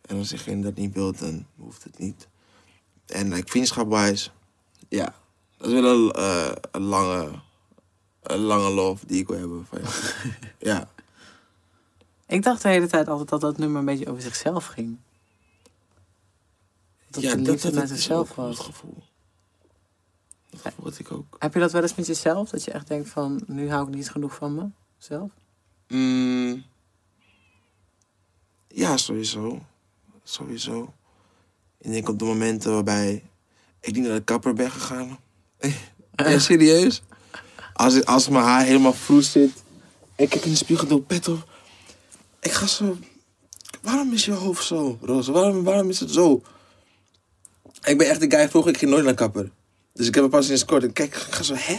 En als diegene dat niet wil, dan hoeft het niet. En like, vriendschap-wise, ja, dat is wel een, eh, een, lange, een lange love die ik wil hebben van jou. (laughs) ja, Ik dacht de hele tijd altijd dat dat nummer een beetje over zichzelf ging. Dat ja de liefde is zichzelf was. Het gevoel. Dat gevoel had ik ook. Heb je dat wel eens met jezelf? Dat je echt denkt van, nu hou ik niet genoeg van mezelf? Mm, ja, sowieso. Sowieso. Ik denk op de momenten waarbij ik niet naar de kapper ben gegaan. Ja, serieus. Als, als mijn haar helemaal vroes zit. Ik kijk in de spiegel, doe pet op. Ik ga zo... Waarom is je hoofd zo, Roze? Waarom, waarom is het zo? Ik ben echt de guy, vroeger ik ging nooit naar kapper. Dus ik heb er pas sinds kort. En kijk, ik ga zo, hè?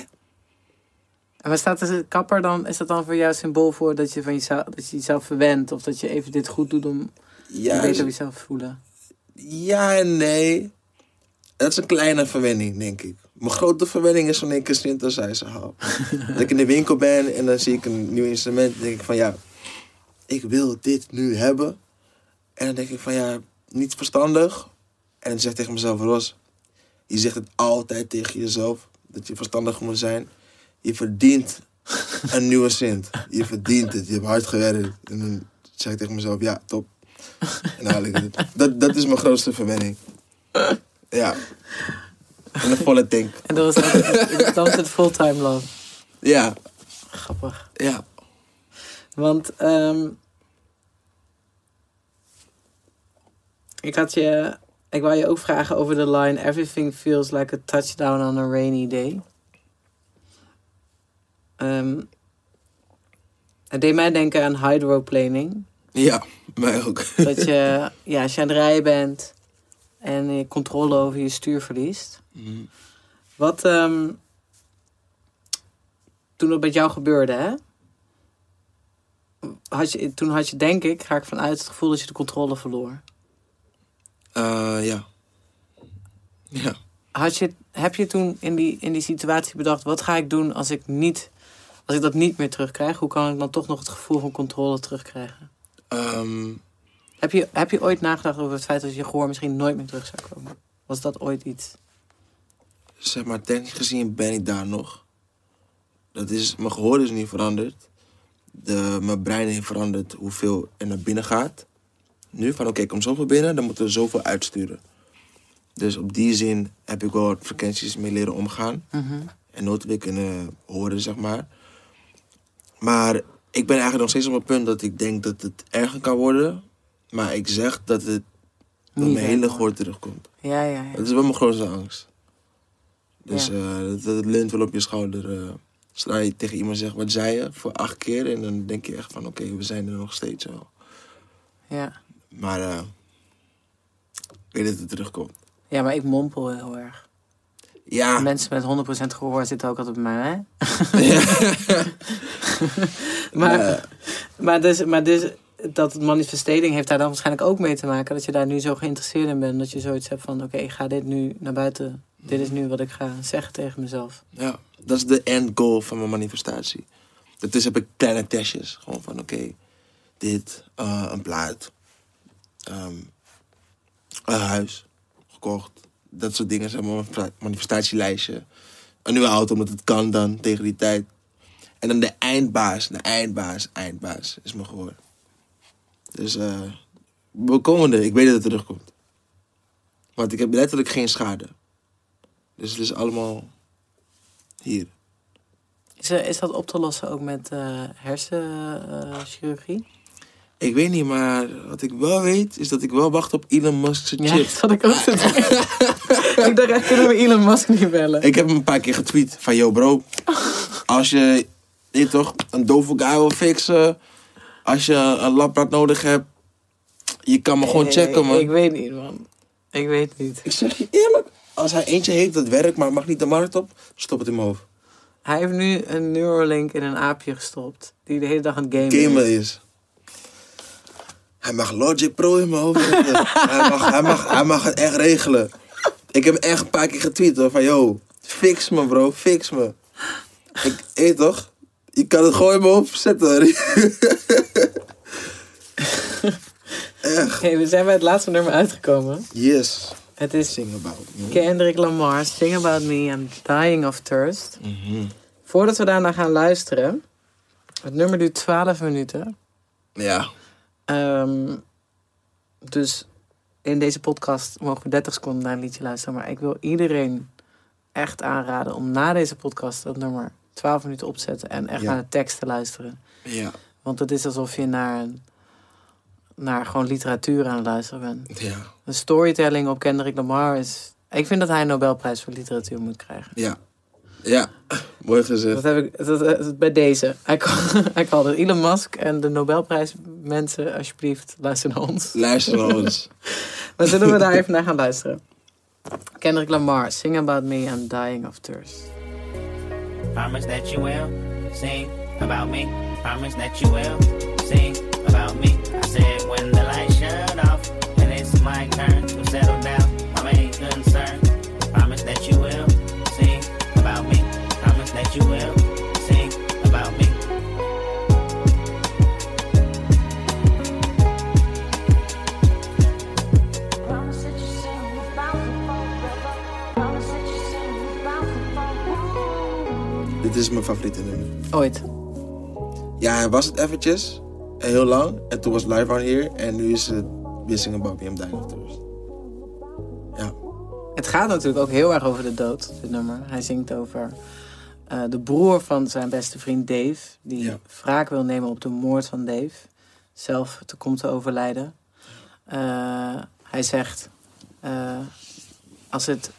En waar staat de kapper dan? Is dat dan voor jou symbool voor dat je, van jezelf, dat je jezelf verwendt? Of dat je even dit goed doet om je beter jezelf te voelen? Ja en nee. Dat is een kleine verwenning, denk ik. Mijn grote verwenning is wanneer ik een synthesizer (laughs) dat ik in de winkel ben en dan zie ik een nieuw instrument. Dan denk ik van ja, ik wil dit nu hebben. En dan denk ik van ja, niet verstandig. En dan zeg ik tegen mezelf, Ros, je zegt het altijd tegen jezelf. Dat je verstandig moet zijn. Je verdient een (laughs) nieuwe synth. Je verdient het. Je hebt hard gewerkt. En dan zeg ik tegen mezelf, ja, top. En dan haal ik het. Dat, dat is mijn grootste verwenning. (laughs) Ja. En een volle tank. En dat dat is het fulltime love. Ja, Grappig. ja. Want ehm, ik had je, ik wou je ook vragen over de line Everything feels like a touchdown on a rainy day. Ehm, het deed mij denken aan hydroplaning. Ja, mij ook. Dat je, ja, als je aan het rijden bent en je controle over je stuur verliest. Mhm. Wat, ehm, toen dat met jou gebeurde, hè? Had je, toen had je, denk ik, ga ik vanuit het gevoel dat je de controle verloor. Eh, ja. Ja. Had je, heb je toen in die, in die situatie bedacht, wat ga ik doen als ik, niet, als ik dat niet meer terugkrijg? Hoe kan ik dan toch nog het gevoel van controle terugkrijgen? Ehm, Heb je, heb je ooit nagedacht over het feit dat je gehoor misschien nooit meer terug zou komen? Was dat ooit iets? zeg maar, technisch gezien ben ik daar nog. Dat is, mijn gehoor is niet veranderd. De, mijn brein heeft veranderd hoeveel er naar binnen gaat. Nu van oké, ik kom zoveel binnen, dan moeten we zoveel uitsturen. Dus op die zin heb ik wel wat frequenties mee leren omgaan. En nooit weer kunnen horen, zeg maar. Maar ik ben eigenlijk nog steeds op het punt dat ik denk dat het erger kan worden. Maar ik zeg dat, het, dat Niet mijn hele gehoor terugkomt. Ja, ja, ja. Dat is wel mijn grootste angst. Dus Ja. eh, dat, dat leunt wel op je schouder. eh zodra je tegen iemand zegt, wat zei je? Voor acht keer. En dan denk je echt van, oké, we zijn er nog steeds wel. ja. Maar eh, ik weet dat het terugkomt. Ja, maar ik mompel heel erg. Ja, Mensen met 100% gehoor zitten ook altijd bij mij, hè? (laughs) maar, eh, maar, dus, maar dus, dat manifestering heeft daar dan waarschijnlijk ook mee te maken. Dat je daar nu zo geïnteresseerd in bent. Dat je zoiets hebt van, oké, ik ga dit nu naar buiten. Dit is nu wat ik ga zeggen tegen mezelf. ja, dat is de end goal van mijn manifestatie. Daartussen heb ik kleine testjes. Gewoon van, oké, dit, eh, een plaat. ehm, een huis, gekocht. Dat soort dingen zijn mijn manifestatielijstje. Een nieuwe auto, omdat het kan dan tegen die tijd. En dan de eindbaas, de eindbaas, eindbaas is me geworden. Dus eh we komen er. Ik weet dat het terugkomt. Want ik heb letterlijk geen schade. Dus het is allemaal hier. Is, is dat op te lossen ook met eh hersenchirurgie? Ik weet niet, maar wat ik wel weet, is dat ik wel wacht op Elon Musk's ja, chip. (laughs) dat had ik ook te (laughs) ik dacht kunnen we Elon Musk niet bellen? Ik heb hem een paar keer getweet van, yo bro, (laughs) als je, je toch, een dove guy wil fixen, als je een labraad nodig hebt, je kan me gewoon checken, man. Ik weet niet, man. Ik weet niet. Ik zeg je eerlijk, als hij eentje heeft dat werkt, maar mag niet de markt op, stop het in mijn hoofd. Hij heeft nu een Neuralink in een aapje gestopt. Die de hele dag aan het gamen Gamer is. is. Hij mag Logic Pro in mijn hoofd zetten. (laughs) hij, mag, hij, mag, hij mag het echt regelen. Ik heb echt een paar keer getweet hoor, van yo, fix me bro, fix me. Ik eet toch? Je kan het gewoon in mijn hoofd zetten. (laughs) echt. Hey, we zijn bij het laatste nummer uitgekomen. Yes. Het is Sing about me. Kendrick Lamar, Sing About Me, I'm Dying of Thirst. Voordat we daarna gaan luisteren, het nummer duurt 12 minuten. Ja. Ehm, dus in deze podcast mogen we 30 seconden naar een liedje luisteren. Maar ik wil iedereen echt aanraden om na deze podcast dat nummer 12 minuten op te zetten en echt Ja. naar de tekst te luisteren. Ja. Want het is alsof je naar, een, naar gewoon literatuur aan het luisteren bent. Ja. De storytelling op Kendrick Lamar is... Ik vind dat hij een Nobelprijs voor literatuur moet krijgen. Ja. Ja. Mooi gezegd. Dat heb ik dat, dat- bij deze. Hij called (laughs) het Elon Musk en de Nobelprijs mensen, alsjeblieft, luister naar ons. Luister naar ons. (laughs) Maar zullen we daar even naar gaan luisteren? Kendrick Lamar, Sing About Me, I'm Dying of Thirst. Promise that you will sing about me. Promise that you will sing about me. I said when the lights shut off and it's my turn to settle down. My main concern. Promise that you will sing about me. Promise that you will sing about me. Promise that you sing about the forever. Promise that you sing about the forever. Dit is mijn favoriete nummer. Ooit. Ja, was het eventjes. Heel lang. En toen was Live on Here. En nu is het Wissing About Me, I'm Dying of Thirst. Ja. Het gaat natuurlijk ook heel erg over de dood, dit nummer. Hij zingt over eh, de broer van zijn beste vriend Dave. Die Ja. wraak wil nemen op de moord van Dave. Zelf te komt te overlijden. Eh, hij zegt... eh, als, het,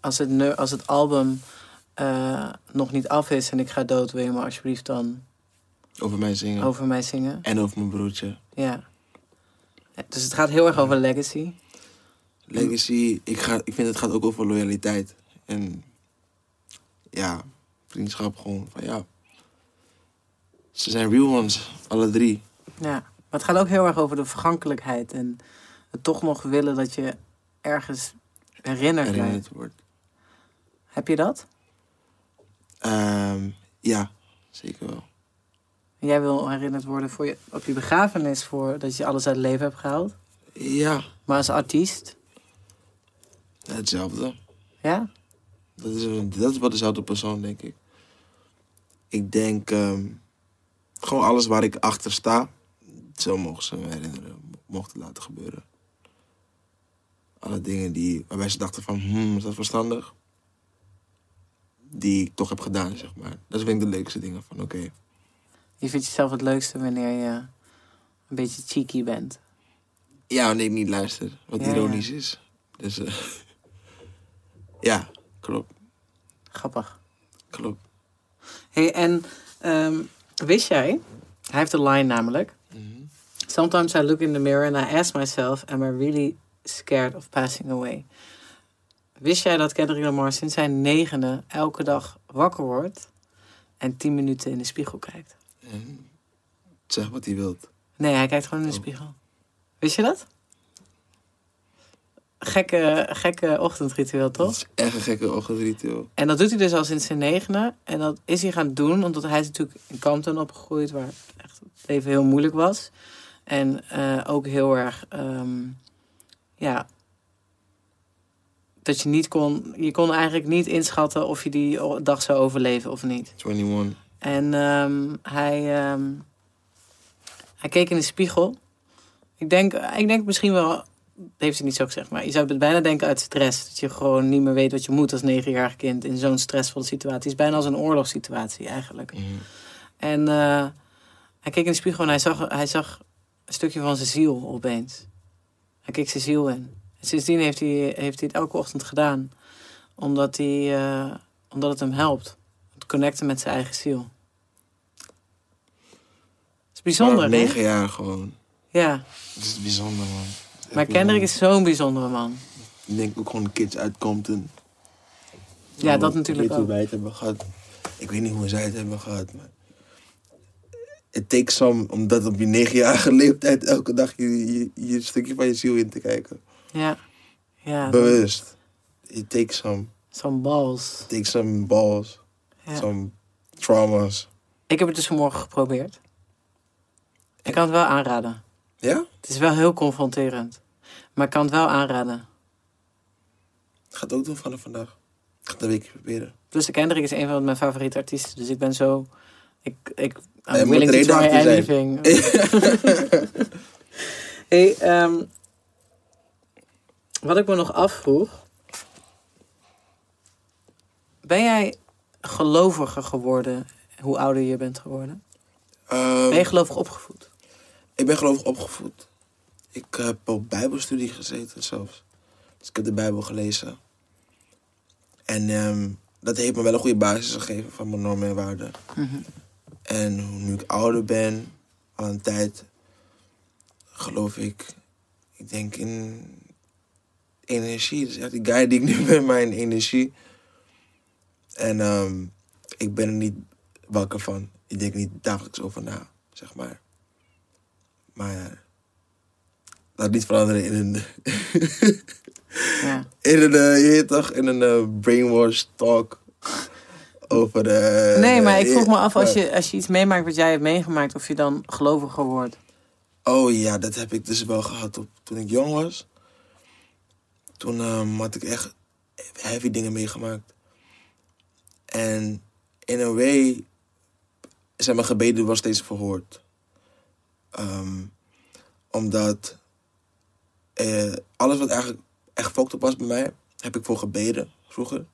als, het, als het album nog niet af is en ik ga dood... wil je me alsjeblieft dan Over mij zingen. over mij zingen? En over mijn broertje. Ja. Dus het gaat heel erg over legacy. Legacy, ik, ga, ik vind het gaat ook over loyaliteit. En ja, vriendschap gewoon. Van ja. Ze zijn real ones, alle drie. Ja, maar het gaat ook heel erg over de vergankelijkheid. En het toch nog willen dat je ergens herinnerd wordt. Herinnerd wordt. Heb je dat? Ehm, ja, zeker wel. Jij wil herinnerd worden voor je, op je begrafenis voor dat je alles uit het leven hebt gehaald. Ja, Maar als artiest, hetzelfde. ja? Dat is, dat is wat dezelfde persoon, denk ik. Ik denk ehm, gewoon alles waar ik achter sta, zo mogen ze me herinneren, mochten laten gebeuren. Alle dingen die, waarbij ze dachten van, hmm, is dat verstandig? Die ik toch heb gedaan, zeg maar. Dat vind ik de leukste dingen van, oké. Je vindt jezelf het leukste wanneer je een beetje cheeky bent. Ja, wanneer ik niet luister, wat Ja, ja. ironisch is. Dus eh, (laughs) ja, klopt, Grappig. klopt. Hey, en ehm, wist jij, hij heeft een line namelijk. Sometimes I look in the mirror and I ask myself, am I really scared of passing away? Wist jij dat Kendrick Lamar sinds zijn negende elke dag wakker wordt en tien minuten in de spiegel kijkt? En zeg wat hij wilt. Nee, hij kijkt gewoon in de Oh. spiegel. Wist je dat? Gekke, gekke ochtendritueel, Dat toch? is echt een gekke ochtendritueel. En dat doet hij dus al sinds zijn negende. En dat is hij gaan doen, omdat hij is natuurlijk in Compton opgegroeid, waar echt het leven heel moeilijk was. En eh, ook heel erg, ehm, ja, dat je niet kon, je kon eigenlijk niet inschatten of je die dag zou overleven of niet. 21. En ehm, hij, ehm, hij keek in de spiegel. Ik denk, ik denk misschien wel, dat heeft hij niet zo gezegd, maar je zou het bijna denken uit stress. Dat je gewoon niet meer weet wat je moet als negenjarig kind in zo'n stressvolle situatie. Het is bijna als een oorlogssituatie eigenlijk. Mhm. En eh, hij keek in de spiegel en hij zag, hij zag een stukje van zijn ziel opeens. Hij keek zijn ziel in. En sindsdien heeft hij, heeft hij het elke ochtend gedaan. Omdat, hij, eh, omdat het hem helpt. Het connecten met zijn eigen ziel. Het is bijzonder, hè? negen jaar gewoon. Ja. Het is bijzonder, man. Maar Kendrick is zo'n bijzondere man. Ik denk ook gewoon kids uit Compton. Ja, dat Ik natuurlijk weet hoe ook. wij het hebben gehad. Ik weet niet hoe zij het hebben gehad, maar... Het takes some om dat op je negenjarige (laughs) leeftijd elke dag je, je, je stukje van je ziel in te kijken. Ja. Ja, Bewust. It takes some. zo'n bals. It takes some balls. Ja. Some traumas. Ik heb het dus vanmorgen geprobeerd. Ik kan het wel aanraden. Ja? Het is wel heel confronterend. Maar ik kan het wel aanraden. Ik ga het ook doen vanaf vandaag. Ik ga het een weekje proberen. Plus de Kendrick is een van mijn favoriete artiesten. Dus ik ben zo... Ik, ik, I'm moet willing to try anything. (laughs) hey, ehm, wat ik me nog afvroeg... Ben jij geloviger geworden hoe ouder je bent geworden? Ehm, Ben je gelovig opgevoed? Ik ben gelovig opgevoed. Ik heb op bijbelstudie gezeten zelfs. Dus ik heb de bijbel gelezen. En ehm, dat heeft me wel een goede basis gegeven van mijn normen en waarden. En nu ik ouder ben, al een tijd, geloof ik, ik denk in energie. Dus echt die guy die ik nu (laughs) ben, mijn energie. En ehm, ik ben er niet wakker van. Ik denk niet dagelijks over na, zeg maar. Maar laat niet veranderen in een, Ja. (laughs) in een, je weet toch, in een eh, brainwash talk over de... Nee, maar ik vroeg me af, als je, als je iets meemaakt wat jij hebt meegemaakt, of je dan geloviger wordt. Oh ja, dat heb ik dus wel gehad op, toen ik jong was. Toen ehm, had ik echt heavy dingen meegemaakt. En in een way zijn mijn gebeden wel steeds verhoord. Ehm, omdat eh, alles wat eigenlijk echt fucked was bij mij, heb ik voor gebeden vroeger.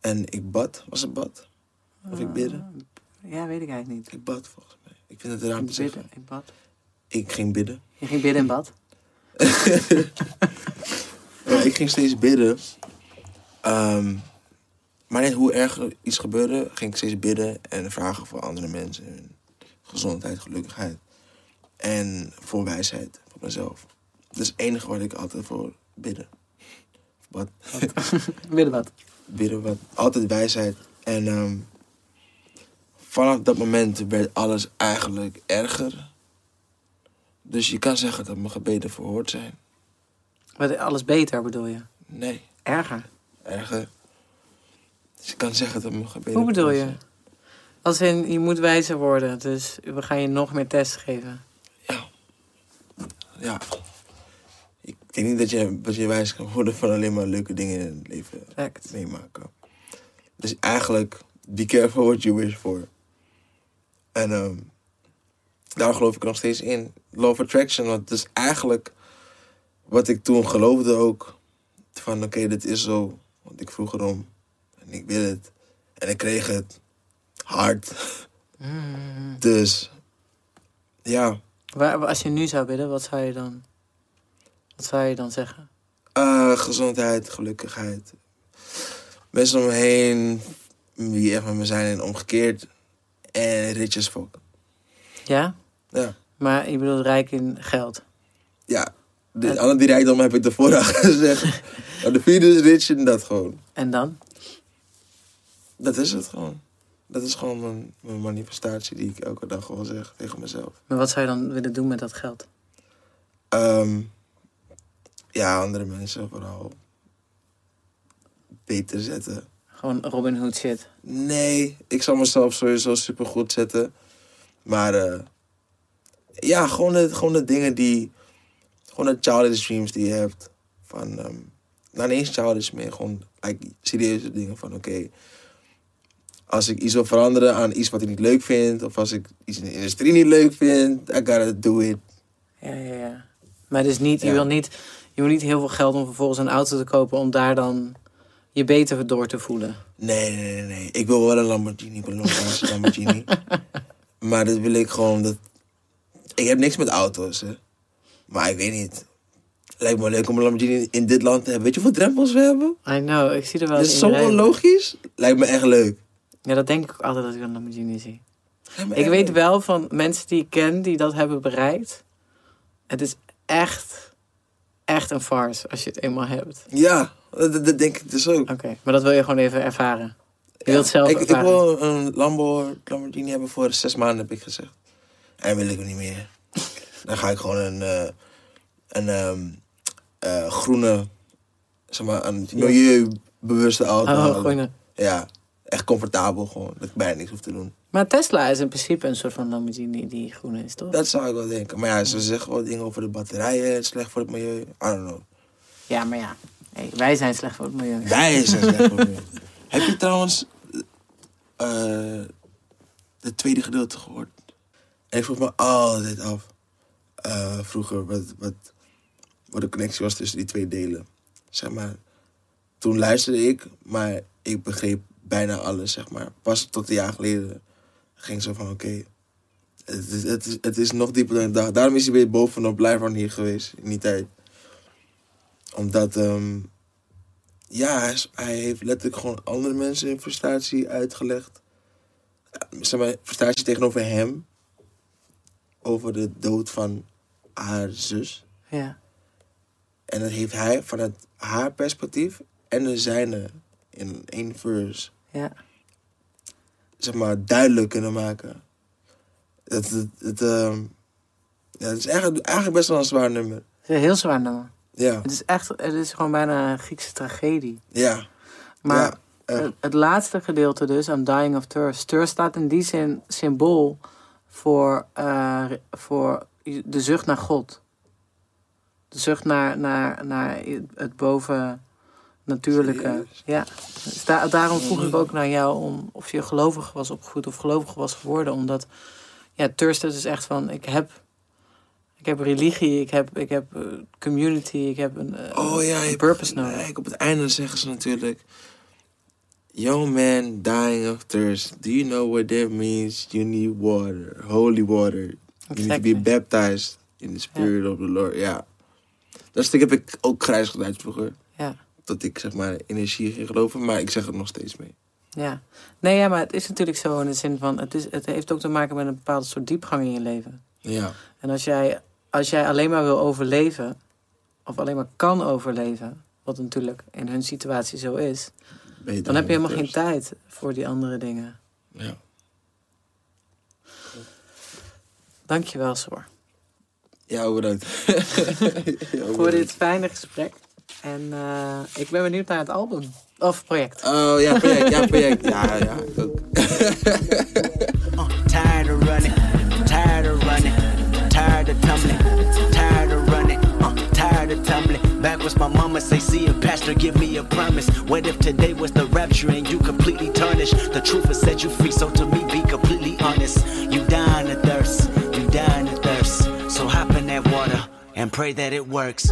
En ik bad, was het bad? Of ik bidden? Ja, weet ik eigenlijk niet. Ik bad volgens mij. Ik vind het raar om te Bidden, zeggen. ik bad. Ik ging bidden. Je ging bidden in bad? (laughs) Ja, ik ging steeds bidden. Ehm, maar net hoe erg er iets gebeurde, ging ik steeds bidden en vragen voor andere mensen. Hun gezondheid, gelukkigheid. En voor wijsheid, voor mezelf. Dat is het enige wat ik altijd voor bidden. Wat? (laughs) Bidden bad. bidden wat. Altijd wijsheid. En ehm, vanaf dat moment werd alles eigenlijk erger. Dus je kan zeggen dat mijn gebeden verhoord zijn. Maar alles beter bedoel je? Nee, Erger. erger. Dus je kan zeggen dat mijn gebeden Hoe bedoel je? Als in, je moet wijzer worden, dus we gaan je nog meer tests geven. zijn. Ja. Ik denk niet dat je, dat je wijs kan worden van alleen maar leuke dingen in het leven Fact. meemaken. Dus eigenlijk, be careful what you wish for. En ehm, daar geloof ik nog steeds in. Law of Attraction, want het is eigenlijk wat ik toen geloofde ook. Van oké, dit is zo. Want ik vroeg erom. En ik wil het. En ik kreeg het. Hard. Mm. Dus, ja. Waar, als je nu zou bidden, wat zou je dan, wat zou je dan zeggen? Eh, gezondheid, gelukkigheid. Mensen om me heen die echt met me zijn en omgekeerd. En rich as fuck. Ja? Ja. Maar je bedoelt rijk in geld. Ja, de, alle die rijkdom heb ik ervoor al (laughs) gezegd. (laughs) De vierde is rich en dat gewoon. En dan? Dat is het gewoon. Dat is gewoon mijn, mijn manifestatie die ik elke dag gewoon zeg tegen mezelf. Maar wat zou je dan willen doen met dat geld? Ehm, ja, andere mensen vooral beter zetten. Gewoon Robin Hood shit. Nee, ik zal mezelf sowieso supergoed zetten. Maar eh, ja, gewoon de, gewoon de dingen die... Gewoon de childish dreams die je hebt. Van, ehm nou niet eens childish meer, gewoon like, serieuze dingen van oké... als ik iets wil veranderen aan iets wat ik niet leuk vind... of als ik iets in de industrie niet leuk vind, I gotta do it. Ja, ja, ja. Maar dus niet, je Ja. wil niet, je wil niet heel veel geld om vervolgens een auto te kopen om daar dan je beter door te voelen. Nee, nee, nee, nee. Ik wil wel een Lamborghini, een Lamborghini. (laughs) Maar dat wil ik gewoon... Dat... Ik heb niks met auto's, hè. Maar ik weet niet. Lijkt me leuk om een Lamborghini in dit land te hebben. Weet je hoeveel drempels we hebben? I know, ik zie er wel Dat is zo onlogisch. Lijkt me echt leuk. Ja, dat denk ik ook altijd als ik een Lamborghini zie. Ik weet wel van mensen die ik ken die dat hebben bereikt. Het is echt, echt een farce als je het eenmaal hebt. Ja, dat, dat denk ik dus ook. Oké, maar dat wil je gewoon even ervaren. Je wilt zelf ik, ik ervaren. wil een Lambo, Lamborghini hebben voor zes maanden, heb ik gezegd. En wil ik hem niet meer. Dan ga ik gewoon een, eh, een ehm, eh, groene, zeg maar, een milieubewuste auto Oh, een- Ja, echt comfortabel gewoon. Dat ik bijna niks hoef te doen. Maar Tesla is in principe een soort van Lamborghini die groen is, toch? Dat zou ik wel denken. Maar ja, ze zeggen wel dingen over de batterijen, slecht voor het milieu. I don't know. Ja, maar ja. Hey, wij zijn slecht voor het milieu. Wij zijn slecht voor het milieu. (laughs) Heb je trouwens eh het tweede gedeelte gehoord? En ik vroeg me altijd af, eh, vroeger, wat, wat, wat de connectie was tussen die twee delen. Zeg maar, toen luisterde ik, maar ik begreep bijna alles, zeg maar. Pas tot een jaar geleden ging zo van, oké, het, is, het, is, het is nog dieper dan ik dacht. Daarom is hij weer bovenop Blijfran hier geweest, in die tijd. Omdat, ehm, ja, hij, is- hij heeft letterlijk gewoon andere mensen in frustratie uitgelegd. Zeg maar, frustratie tegenover hem. Over de dood van haar zus. Ja. En dat heeft hij vanuit haar perspectief en de zijne in één verse, Ja. zeg maar, duidelijk kunnen maken. Het, het, het, ehm, ja, het is eigenlijk, eigenlijk best wel een zwaar nummer. Het is een heel zwaar nummer. Ja, Het is echt, het is gewoon bijna een Griekse tragedie. ja. Maar Ja, het, het laatste gedeelte dus, I'm Dying of Thirst. Thirst staat in die zin symbool voor, eh, voor de zucht naar God. De zucht naar, naar, naar het bovennatuurlijke. Serieus? Ja. Dus da- daarom vroeg ik ook naar jou om of je gelovig was opgevoed of gelovig was geworden. Omdat, ja, thirst is dus echt van, ik heb... Ik heb religie, ik heb, ik heb eh, community, ik heb een, eh, Oh ja, een purpose nodig. gelijk. Op het einde zeggen ze natuurlijk... Young man dying of thirst. Do you know what that means? You need water, holy water. You need to be baptized in the spirit of the Lord. Ja. Dat stuk heb ik ook grijs geluid vroeger. Ja. Dat ik zeg maar energie ging geloven, maar ik zeg het nog steeds mee. Ja. Nee, ja, maar het is natuurlijk zo in de zin van... Het, is, het heeft ook te maken met een bepaalde soort diepgang in je leven. Ja. En als jij, als jij alleen maar wil overleven... of alleen maar kan overleven... wat natuurlijk in hun situatie zo is... Je dan heb je helemaal geen tijd voor die andere dingen. Ja. Dankjewel, Soor. Ja, bedankt. (laughs) Voor dit fijne gesprek. En eh, ik ben benieuwd naar het album. Of project. Oh, ja, project, ja, project. Ja, ja, ik ook. Uh, (laughs) tired of running, tired of running, tired of tumbling, tired of running, uh, tired of tumbling. Back was my mama say, see a pastor, give me a promise. What if today was the rapture and you completely tarnished? The truth will set you free, so to me, be completely honest. You dying of thirst, you dying of thirst. So hop in that water and pray that it works.